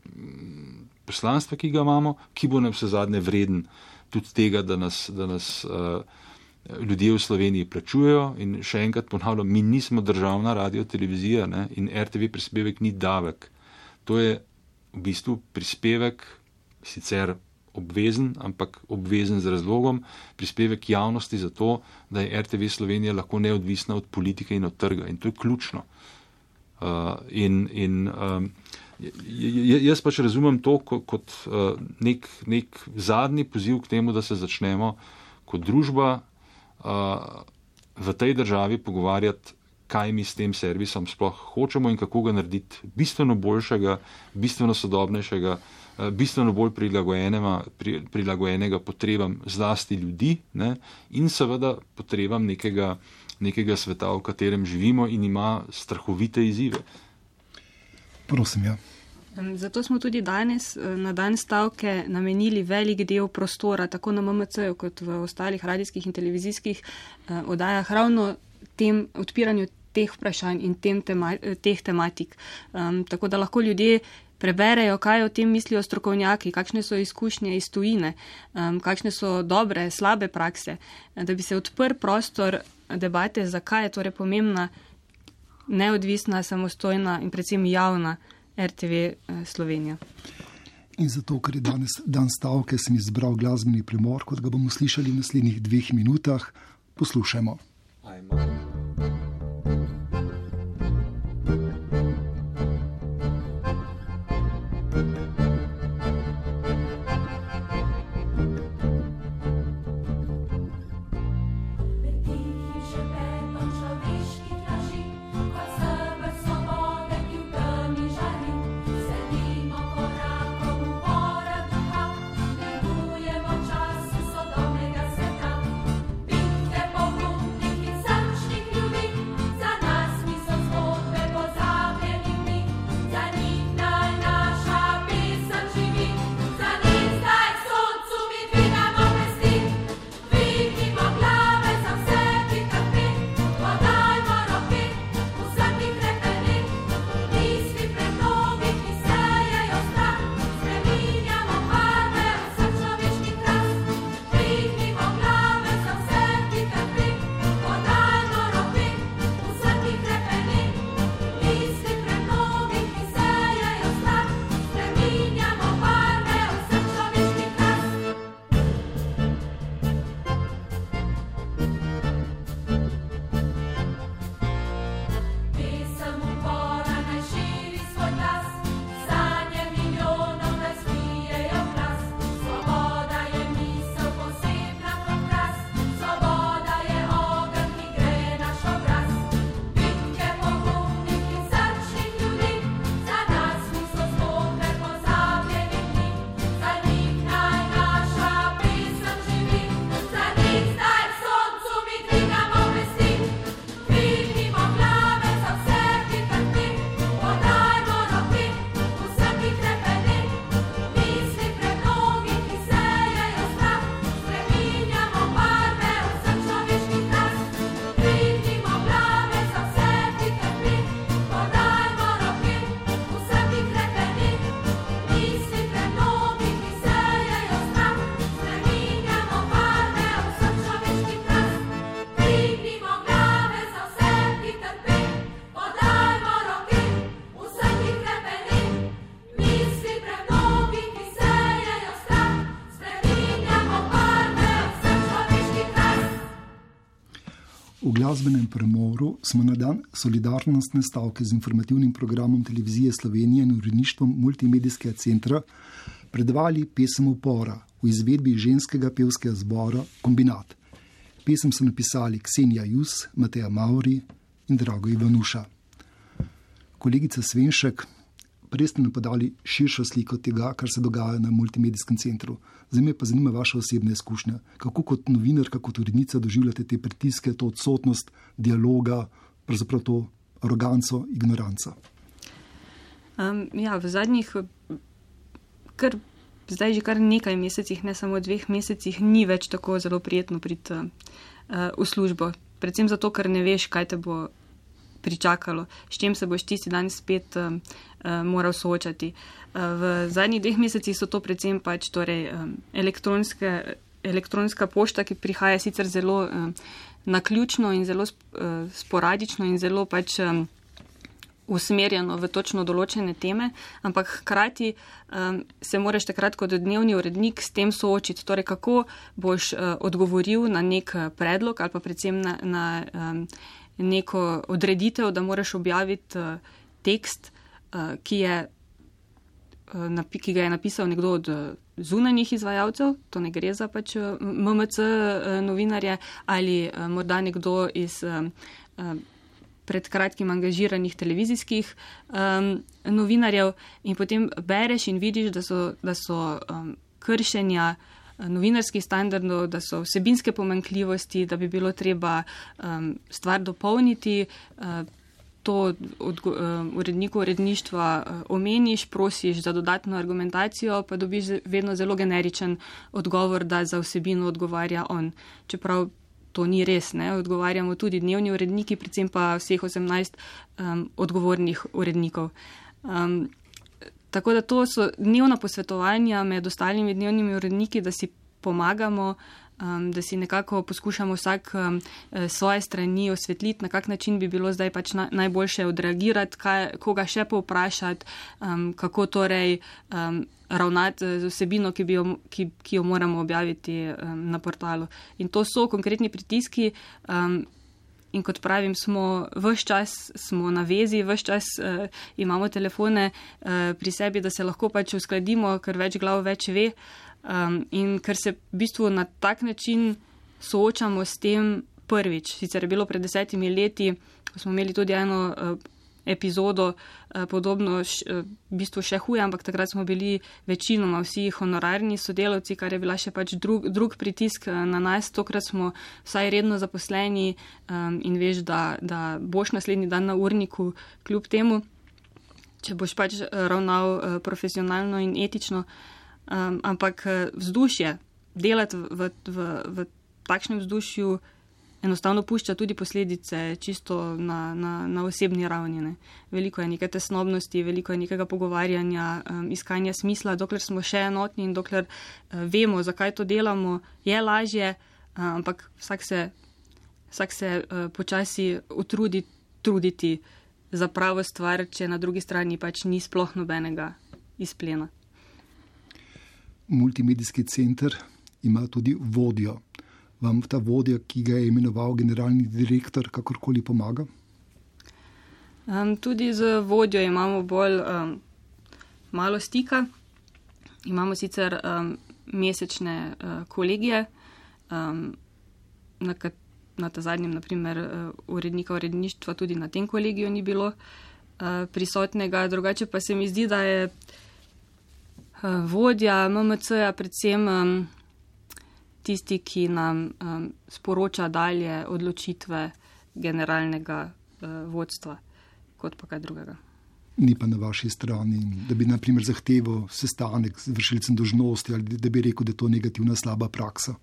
mm, poslanstva, ki ga imamo, ki bo na vse zadnje vreden tudi tega, da nas, da nas uh, ljudje v Sloveniji plačujejo. In še enkrat ponavljam, mi nismo državna radio televizija ne? in RTV prispevek ni davek. To je v bistvu prispevek sicer obvezen, ampak obvezen z razlogom, prispevek javnosti za to, da je RTV Slovenija lahko neodvisna od politike in od trga. In to je ključno. Uh, in, in um, jaz pač razumem to kot, kot uh, nek, nek zadnji poziv k temu, da se začnemo kot družba uh, v tej državi pogovarjati, kaj mi s tem servisom sploh hočemo in kako ga narediti bistveno boljšega, bistveno sodobnejšega. Eh, bistveno bolj prilagojenega potrebam zlasti ljudi ne, in seveda potrebam nekega, nekega sveta, v katerem živimo in ima strahovite izzive. Prosim, ja. Zato smo tudi danes eh, na dan stavke namenili velik del prostora, tako na MMC-ju kot v ostalih radijskih in televizijskih eh, oddajah, ravno tem odpiranju teh vprašanj in tem tema, teh tematik. Um, tako da lahko ljudje preberejo, kaj o tem mislijo strokovnjaki, kakšne so izkušnje iz tujine, um, kakšne so dobre, slabe prakse, da bi se odprl prostor debate, zakaj je torej pomembna neodvisna, samostojna in predvsem javna RTV eh, Slovenija. In zato, ker je danes dan stavke, sem izbral glasbeni premor, kot ga bomo slišali v naslednjih dveh minutah. Poslušajmo. Ajmo. Glasbenem premoru smo na dan solidarnostne stavke z informativnim programom televizije Slovenije in uredništvom multimedijskega centra predvali pesem upora v izvedbi ženskega pevskega zbora Kombinat. Pesem so napisali Ksenija Jus, Mateja Mauri in Drago Ivanuša. Kolegica Svenšek, nam podali širšo sliko tega, kar se dogaja na multimedijskem centru. Zdaj me pa zanima vaša osebna izkušnja. Kako kot novinarka, kot urednica doživljate te pritiske, to odsotnost dialoga, pravzaprav to aroganco, ignoranco? Um, ja, v zadnjih, kar zdaj že kar nekaj mesecih, ne samo dveh mesecih, ni več tako zelo prijetno priti uh, v službo. Predvsem zato, ker ne veš, kaj te bo pričakalo, s čim se boš tisti dan spet uh, moral soočati. Uh, v zadnjih dveh mesecih so to predvsem pač torej, um, elektronske, elektronska pošta, ki prihaja sicer zelo naključno in zelo sporadično in zelo pač. Usmerjeno v točno določene teme, ampak hkrati um, se moraš takrat kot dnevni urednik s tem soočiti, torej kako boš uh, odgovoril na nek predlog ali pa predvsem na, na um, neko odreditev, da moraš objaviti uh, tekst, uh, ki, je, uh, ki ga je napisal nekdo od zunanjih izvajalcev, to ne gre za pač MMC novinarje ali morda nekdo iz. Pred kratkim angažiranih televizijskih um, novinarjev, in potem bereš in vidiš, da so, da so um, kršenja novinarskih standardov, da so vsebinske pomankljivosti, da bi bilo treba um, stvar dopolniti. Uh, To od uh, uredniku uredništva uh, omeniš, prosiš za dodatno argumentacijo, pa dobiš vedno zelo generičen odgovor, da za vsebino odgovarja on. Čeprav to ni res, ne? odgovarjamo tudi dnevni uredniki, predvsem pa vseh 18 um, odgovornih urednikov. Um, Tako da to so dnevna posvetovanja med ostalimi dnevnimi uredniki, da si pomagamo, um, da si nekako poskušamo vsak um, eh, svoje strani osvetliti, na kak način bi bilo zdaj pač na, najboljše odreagirati, kaj, koga še povprašati, um, kako torej um, ravnati z vsebino, ki, jo, ki, ki jo moramo objaviti um, na portalu. In to so konkretni pritiski. Um, In kot pravim, smo vse čas smo na vezi, vse čas uh, imamo telefone uh, pri sebi, da se lahko pač uskladimo, ker več glav več ve. Um, in ker se v bistvu na tak način soočamo s tem prvič. Sicer je bilo pred desetimi leti, ko smo imeli tudi eno. Uh, epizodo, eh, podobno š, eh, v bistvu še huje, ampak takrat smo bili večinoma vsi honorarni sodelavci, kar je bila še pač drug, drug pritisk na nas. Tokrat smo vsaj redno zaposleni um, in veš, da, da boš naslednji dan na urniku kljub temu, če boš pač ravnal uh, profesionalno in etično. Um, ampak vzdušje, delati v, v, v, takšnem vzdušju, enostavno pušča tudi posledice čisto na, na, na osebni ravni. Ne. Veliko je neke tesnobnosti, veliko je nekega pogovarjanja, um, iskanja smisla, dokler smo še enotni in dokler uh, vemo, zakaj to delamo, je lažje, uh, ampak vsak se, vsak se uh, počasi utrudi truditi za pravo stvar, če na drugi strani pač ni sploh nobenega izplena. Multimedijski center ima tudi vodjo vam ta vodja, ki ga je imenoval generalni direktor, kakorkoli pomaga? Um, tudi z vodjo imamo bolj um, malo stika. Imamo sicer um, mesečne uh, kolegije, um, na, na ta zadnjem, naprimer, uh, urednika uredništva, tudi na tem kolegiju ni bilo uh, prisotnega. Drugače pa se mi zdi, da je vodja MMC-ja predvsem. Um, tisti, ki nam um, sporoča dalje odločitve generalnega uh, vodstva, kot pa kaj drugega. Ni pa na vaši strani, da bi naprimer zahteval sestanek z vršilcem dožnosti ali da bi rekel, da je to negativna, slaba praksa.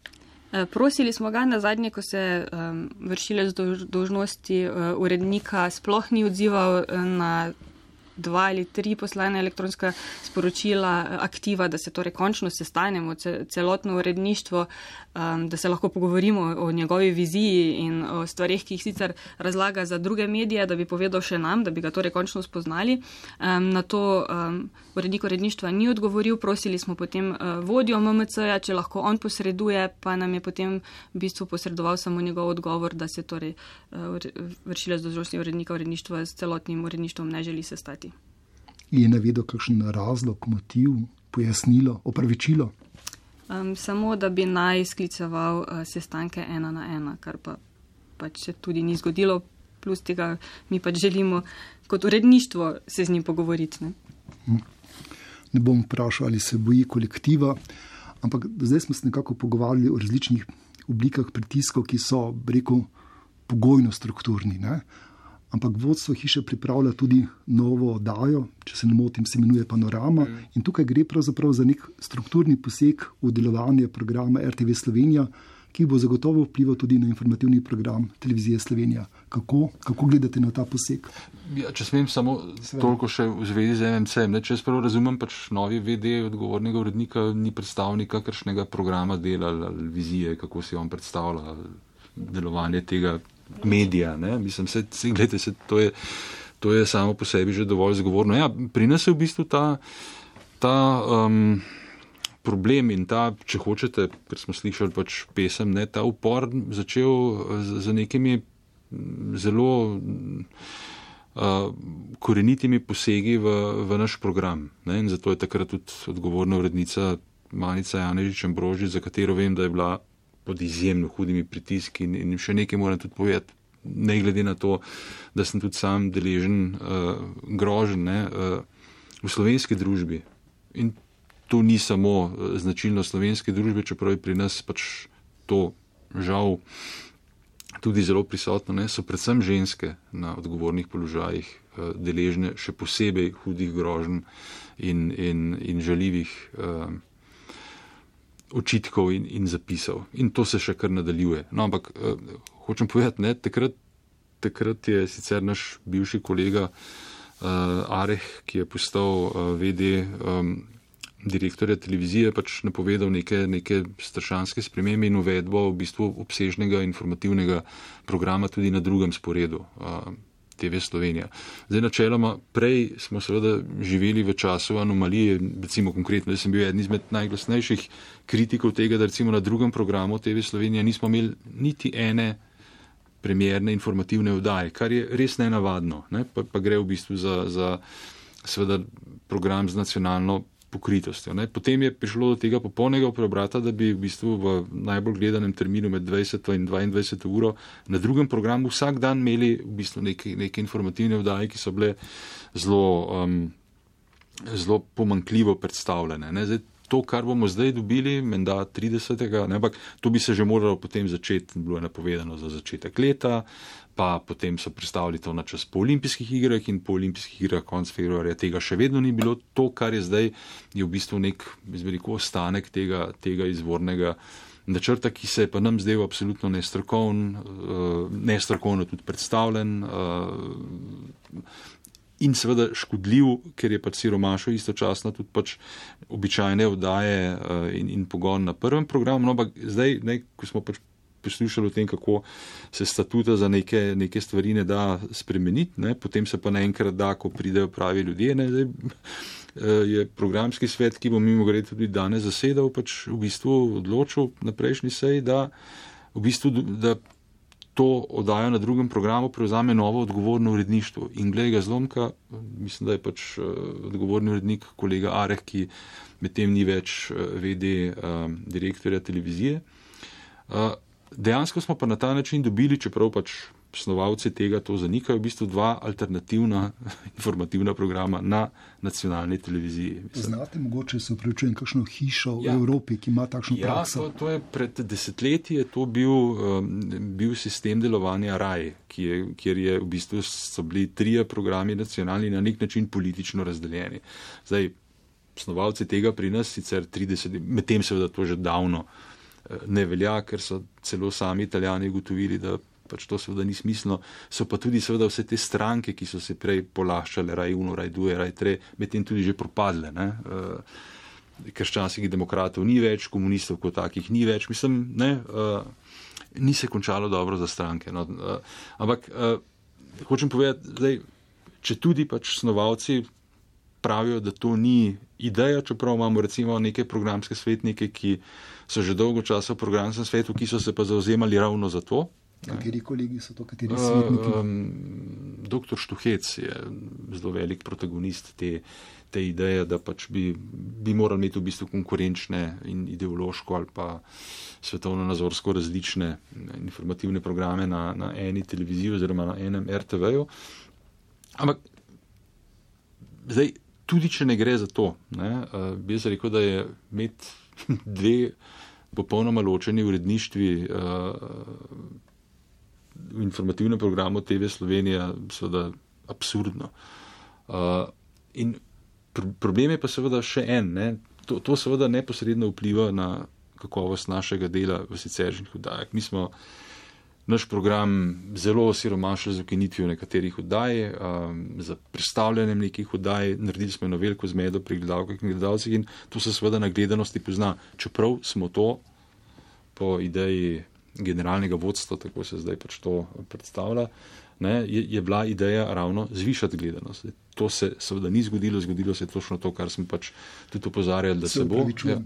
Uh, prosili smo ga na zadnje, ko se um, vršilec dož, dožnosti uh, urednika sploh ni odzival na dva ali tri poslane elektronska sporočila eh, aktiva, da se torej končno sestanemo, celotno uredništvo, um, da se lahko pogovorimo o njegovi viziji in o stvarih, ki jih sicer razlaga za druge medije, da bi povedal še nam, da bi ga torej končno spoznali. Um, na to um, urednik uredništva ni odgovoril, prosili smo potem uh, vodjo MMC-ja, če lahko on posreduje, pa nam je potem v bistvu posredoval samo njegov odgovor, da se torej uh, vršilec dožnosti urednika uredništva s celotnim uredništvom ne želi sestati. Je navedel kakšen razlog, motiv, pojasnilo, opravičilo? Um, samo, da bi naj skliceval uh, sestanke ena na ena, kar pa pač se tudi ni zgodilo, plus tega mi pač želimo kot uredništvo se z njim pogovoriti. Ne, hm. Ne bom vprašal, ali se boji kolektiva, ampak zdaj smo se nekako pogovarjali o različnih oblikah pritiskov, ki so, rekel, pogojno strukturni. Ne? ampak vodstvo hiše pripravlja tudi novo oddajo, če se ne motim, se imenuje Panorama. Mm. In tukaj gre pravzaprav za nek strukturni poseg v delovanje programa RTV Slovenija, ki bo zagotovo vplival tudi na informativni program televizije Slovenija. Kako, kako gledate na ta poseg? Ja, če smem samo Sve. toliko še v zvezi z MMC. Ne, če jaz prav razumem, pač novi VD odgovornega urednika ni predstavnika kakršnega programa dela ali vizije, kako si on predstavlja delovanje tega medija. Ne? Mislim, se, se, gledajte, se, to, je, to je samo po sebi že dovolj zgovorno. Ja, pri nas je v bistvu ta, ta um, problem in ta, če hočete, ker smo slišali pač pesem, ne, ta upor začel z, z nekimi zelo uh, korenitimi posegi v, v naš program. Ne? In zato je takrat tudi odgovorna urednica Manica Janežič Ambroži, za katero vem, da je bila pod izjemno hudimi pritiski in, in še nekaj moram tudi povedati. Ne glede na to, da sem tudi sam deležen uh, grožen ne, uh, v slovenski družbi. In to ni samo uh, značilno slovenske družbe, čeprav je pri nas pač to žal tudi zelo prisotno, ne, so predvsem ženske na odgovornih položajih uh, deležne še posebej hudih grožen in, in, in žaljivih. Uh, očitkov in, in zapisov. In to se še kar nadaljuje. No, ampak uh, hočem povedati, da takrat, takrat je sicer naš bivši kolega uh, Areh, ki je postal uh, eh, VD um, direktorja televizije, pač napovedal neke, neke strašanske spremembe in uvedbo v bistvu obsežnega informativnega programa tudi na drugem sporedu. Uh, TV Slovenija. Zdaj, načeloma, prej smo seveda živeli v času anomalije, recimo konkretno, da sem bil eden izmed najglasnejših kritikov tega, da recimo na drugem programu TV Slovenija nismo imeli niti ene premjerne informativne vdaje, kar je res nenavadno, ne? pa, pa gre v bistvu za, za seveda program z nacionalno pokritostjo. Ne. Potem je prišlo do tega popolnega preobrata, da bi v bistvu v najbolj gledanem terminu med 20 in 22 uro na drugem programu vsak dan imeli v bistvu neke, neke informativne vdaje, ki so bile zelo, um, zelo pomankljivo predstavljene. Ne. Zdaj, to, kar bomo zdaj dobili, menda 30. Ne, ampak to bi se že moralo potem začeti, bilo je napovedano za začetek leta, pa potem so predstavili to na čas po olimpijskih igrah in po olimpijskih igrah konc februarja tega še vedno ni bilo. To, kar je zdaj, je v bistvu nek, izmeriko, ostanek tega, tega izvornega načrta, ki se je pa nam zdaj absolutno nestrokovn, uh, nestrokovno tudi predstavljen. Uh, In seveda škodljiv, ker je pač siromašo istočasno tudi pač običajne vdaje uh, in, in pogon na prvem programu. No, ampak zdaj, ne, ko smo pač poslušali o tem, kako se statuta za neke, neke stvari ne da spremeniti, ne? potem se pa naenkrat da, ko pridejo pravi ljudje. Zdaj, eh, je programski svet, ki bo mimo grede tudi danes zasedal, pač v bistvu odločil na prejšnji seji, da, v bistvu, da to oddajo na drugem programu prevzame novo odgovorno uredništvo. In glede ga zlomka, mislim, da je pač eh, odgovorni urednik kolega Areh, ki medtem ni več eh, vede um, direktorja televizije. Dejansko smo pa na ta način dobili, čeprav pač snovalci tega to zanikajo, v bistvu dva alternativna (laughs) informativna programa na nacionalni televiziji. Mislim. Znate, mogoče se upravičujem, kakšno hišo ja. v Evropi, ki ima takšno ja, prakso? To, to je pred desetletji je to bil, um, bil sistem delovanja RAJ, je, kjer je v bistvu so bili trije programi nacionalni na nek način politično razdeljeni. Zdaj, snovalci tega pri nas sicer 30, medtem seveda to že davno ne velja, ker so celo sami italijani ugotovili, da pač to seveda ni smiselno. So pa tudi seveda vse te stranke, ki so se prej polaščale, raj uno, raj duje, raj tre, medtem tudi že propadle. Ne? Uh, krščanskih demokratov ni več, komunistov kot takih ni več. Mislim, ne, uh, ni se končalo dobro za stranke. No, uh, ampak uh, hočem povedati, zdaj, če tudi pač snovalci pravijo, da to ni ideja, čeprav imamo recimo neke programske svetnike, ki so že dolgo časa v programskem svetu, ki so se pa zauzemali ravno za to. Kateri kolegi so to, kateri svetniki? Uh, um, doktor Štuhec je zelo velik protagonist te, te ideje, da pač bi, bi morali imeti v bistvu konkurenčne in ideološko ali pa svetovno nazorsko različne informativne programe na, na eni televiziji oziroma na enem RTV-ju. Ampak zdaj, tudi če ne gre za to, ne, uh, bi jaz rekel, da je imeti (laughs) dve popolnoma ločeni uredništvi uh, v informativnem programu TV Slovenija, seveda absurdno. Uh, in pr problem je pa seveda še en, ne, to, to seveda neposredno vpliva na kakovost našega dela v siceršnjih oddajah. Mi smo uh, naš program zelo osiromašil z ukinitvijo nekaterih oddaj, um, za predstavljanjem nekih oddaj, naredili smo eno veliko zmedo pri gledalkah in gledalcih in to se seveda na gledanosti pozna. Čeprav smo to po ideji generalnega vodstva, tako se zdaj pač to predstavlja, ne, je, je bila ideja ravno zvišati gledanost. To se seveda ni zgodilo, zgodilo se je točno to, kar smo pač tudi opozarjali, da se, se bo. Ja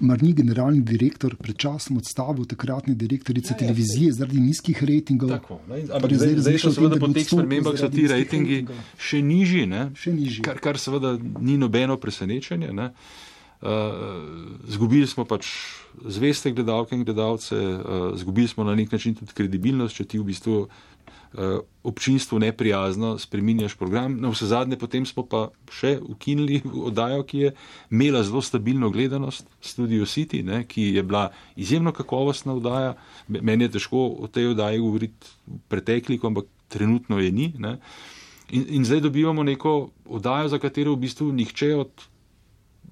mar ni generalni direktor pred časom odstavil takratne direktorice ja, ja, televizije zaradi nizkih rejtingov. Tako, ampak zdaj, zdaj so seveda po teh spremembah so ti rejtingi še nižji, še nižji. Kar, kar seveda ni nobeno presenečenje. Ne? Uh, zgubili smo pač zveste gledalke in gledalce, uh, zgubili smo na nek način tudi kredibilnost, če ti v bistvu Eh, občinstvu neprijazno spreminjaš program. Na vse zadnje potem smo pa še ukinili oddajo, ki je imela zelo stabilno gledanost, Studio City, ne, ki je bila izjemno kakovostna oddaja. Meni je težko o tej oddaji govoriti v pretekliku, ampak trenutno je ni. In, in zdaj dobivamo neko oddajo, za katero v bistvu nihče od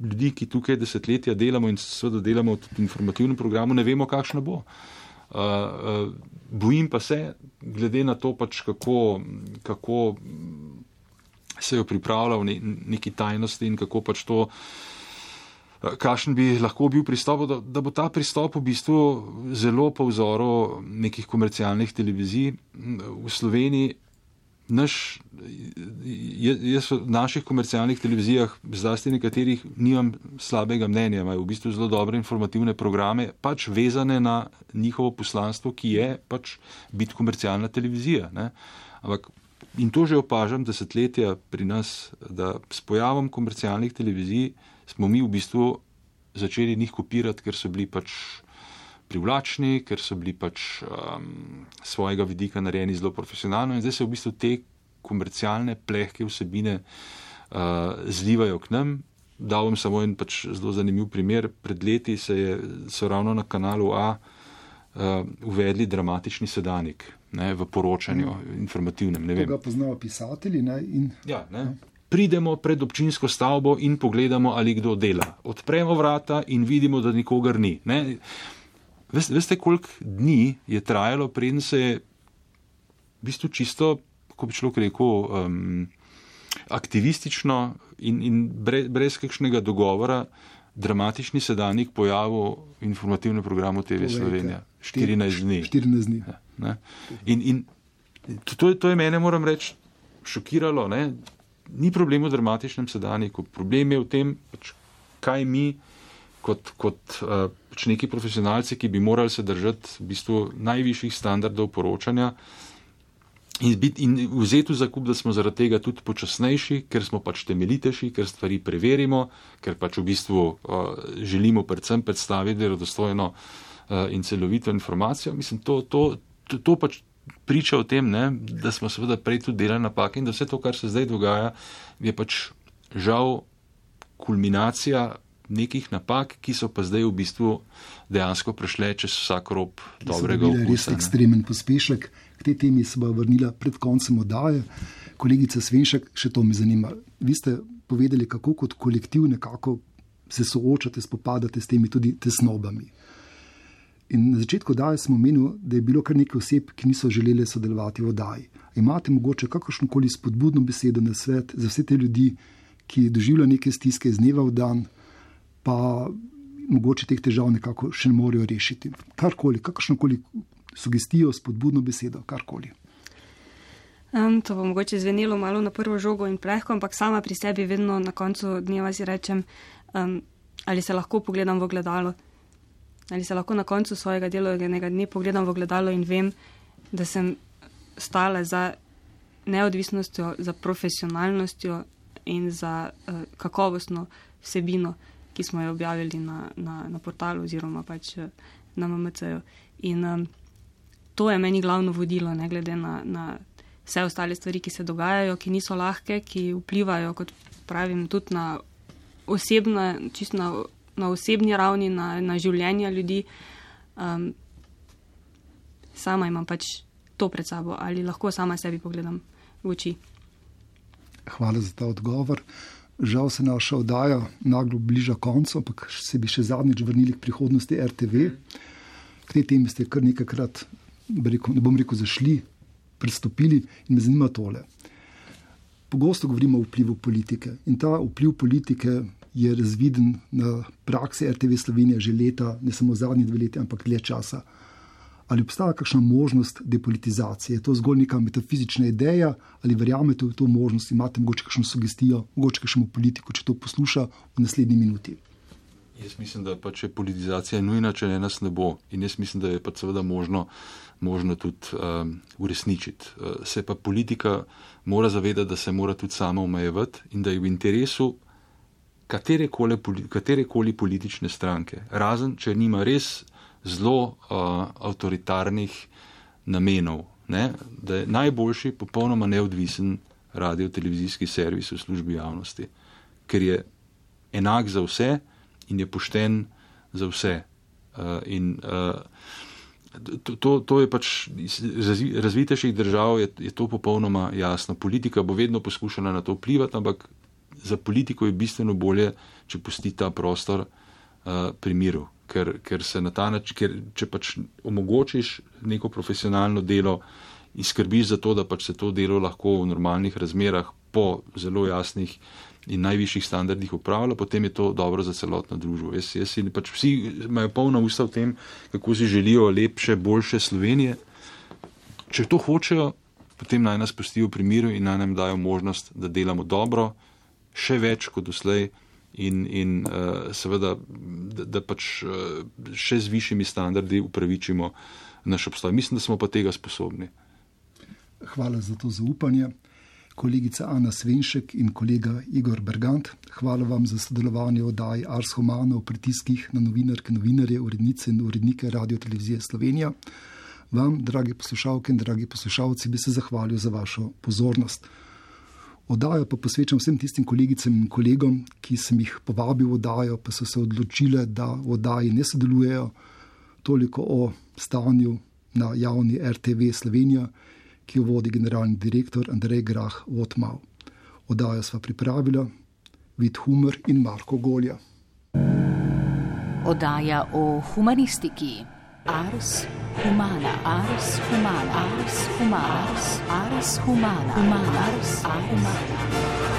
ljudi, ki tukaj desetletja delamo in seveda delamo v informativnem programu, ne vemo, kakšna bo. Uh, bojim pa se, glede na to, pač kako, kako se je pripravljal v ne, neki tajnosti in kako pač to, kakšen bi lahko bil pristop, da, da bo ta pristop v bistvu zelo po vzoru nekih komercialnih televizij v Sloveniji naš, jaz v naših komercialnih televizijah, zlasti nekaterih, nimam slabega mnenja, imajo v bistvu zelo dobre informativne programe, pač vezane na njihovo poslanstvo, ki je pač biti komercialna televizija. Ne? Ampak in to že opažam desetletja pri nas, da s pojavom komercialnih televizij smo mi v bistvu začeli njih kopirati, ker so bili pač privlačni, ker so bili pač um, svojega vidika narejeni zelo profesionalno in zdaj se v bistvu te komercialne plehke vsebine uh, zlivajo k nam. Dal vam samo en pač zelo zanimiv primer. Pred leti se je, so ravno na kanalu A uh, uvedli dramatični sedanik ne, v poročanju mm. informativnem. To ga poznajo pisatelji. Ne, in, ja, ne. Ne. Pridemo pred občinsko stavbo in pogledamo, ali kdo dela. Odpremo vrata in vidimo, da nikogar ni. Ne. Veste, veste koliko dni je trajalo, preden se je v bistvu čisto, kako bi človek rekel, um, aktivistično in, in brez, brez kakšnega dogovora dramatični sedanjik pojavil v informativnem programu TV Slovenija. 14 dni. 14 dni. Ja, in, in to, to je mene, moram reči, šokiralo. Ne? Ni problem v dramatičnem sedanjiku, problem je v tem, pač, kaj mi kot, kot uh, neki profesionalci, ki bi morali se držati v bistvu najvišjih standardov poročanja in, bit, in vzeti v zakup, da smo zaradi tega tudi počasnejši, ker smo pač temeljitejši, ker stvari preverimo, ker pač v bistvu uh, želimo predvsem predstaviti verodostojno uh, in celovito informacijo. Mislim, to, to, to, to pač priča o tem, ne, da smo seveda prej tudi delali napake in da vse to, kar se zdaj dogaja, je pač žal kulminacija nekih napak, ki so pa zdaj v bistvu dejansko prešle čez vsak rob dobrega okusa. Res ekstremen pospešek. K tej temi se bo vrnila pred koncem oddaje. Kolegica Svenšek, še to me zanima. Vi ste povedali, kako kot kolektiv nekako se soočate, spopadate s temi tudi tesnobami. In na začetku oddaje smo menili, da je bilo kar nekaj oseb, ki niso želeli sodelovati v oddaji. Imate mogoče kakršno koli spodbudno besedo na svet za vse te ljudi, ki doživljajo neke stiske iz dneva v dan, pa mogoče teh težav nekako še ne morejo rešiti. Karkoli, kakršno koli sugestijo, spodbudno besedo, karkoli. Um, to bo mogoče zvenelo malo na prvo žogo in plehko, ampak sama pri sebi vedno na koncu dneva si rečem, um, ali se lahko pogledam v gledalo. Ali se lahko na koncu svojega delovnega dne pogledam v gledalo in vem, da sem stala za neodvisnostjo, za profesionalnostjo in za uh, kakovostno vsebino, ki smo jo objavili na, na, na portalu oziroma pač uh, na MMC-ju. In um, to je meni glavno vodilo, ne glede na, na vse ostale stvari, ki se dogajajo, ki niso lahke, ki vplivajo, kot pravim, tudi na osebna, čisto na, na osebni ravni, na, na življenja ljudi. Um, sama imam pač to pred sabo ali lahko sama sebi pogledam v oči. Hvala za ta odgovor. Žal se naša oddaja naglo bliža koncu, ampak se bi še zadnjič vrnili k prihodnosti RTV. K tej temi ste kar nekajkrat, ne bom rekel, zašli, pristopili in me zanima tole. Pogosto govorimo o vplivu politike in ta vpliv politike je razviden na praksi RTV Slovenije že leta, ne samo zadnji dve leti, ampak dlje časa ali obstaja kakšna možnost depolitizacije. Je to zgolj neka metafizična ideja ali verjamete v to možnost, imate morda kakšno sugestijo, morda kakšno politiko, če to posluša v naslednji minuti. Jaz mislim, da pač je politizacija nujna, če ne nas ne bo. In jaz mislim, da je pač seveda možno, možno tudi um, uresničiti. Uh, se pa politika mora zavedati, da se mora tudi sama omejevati in da je v interesu katerekoli, katerekoli politične stranke, razen če nima res zelo uh, avtoritarnih namenov, ne? da je najboljši, popolnoma neodvisen radio-televizijski servis v službi javnosti, ker je enak za vse in je pošten za vse. Uh, in, uh, To, to, to je pač iz razvitejših držav, je, je to popolnoma jasno. Politika bo vedno poskušala na to vplivati, ampak za politiko je bistveno bolje, če pusti ta prostor uh, pri miru ker, ker se na ta način, ker če pač omogočiš neko profesionalno delo in skrbiš za to, da pač se to delo lahko v normalnih razmerah po zelo jasnih in najvišjih standardih upravlja, potem je to dobro za celotno družbo. Jaz, jaz in pač vsi imajo polno usta v tem, kako si želijo lepše, boljše Slovenije. Če to hočejo, potem naj nas pustijo pri miru in naj nam dajo možnost, da delamo dobro, še več kot doslej in, in uh, seveda, da, da pač uh, še z višjimi standardi upravičimo naš obstoj. Mislim, da smo pa tega sposobni. Hvala za to zaupanje. Kolegica Ana Svenšek in kolega Igor Bergant, hvala vam za sodelovanje v oddaji Ars Humana v pritiskih na novinarke, novinarje, urednice in urednike Radio Televizije Slovenija. Vam, dragi poslušalke in dragi poslušalci, bi se zahvalil za vašo pozornost. Oddajo pa posvečam vsem tistim kolegicam in kolegom, ki sem jih povabil v oddajo, pa so se odločile, da v oddaji ne sodelujejo. Toliko o stanju na javni RTV Slovenija, ki jo vodi generalni direktor Andrej Grah Votmau. Oddajo sva pripravila Vid Humor in Marko Golja. Oddaja o humanistiki. Ars humana, ars humana, ars humana, ars, ars humana, humana, ars humana.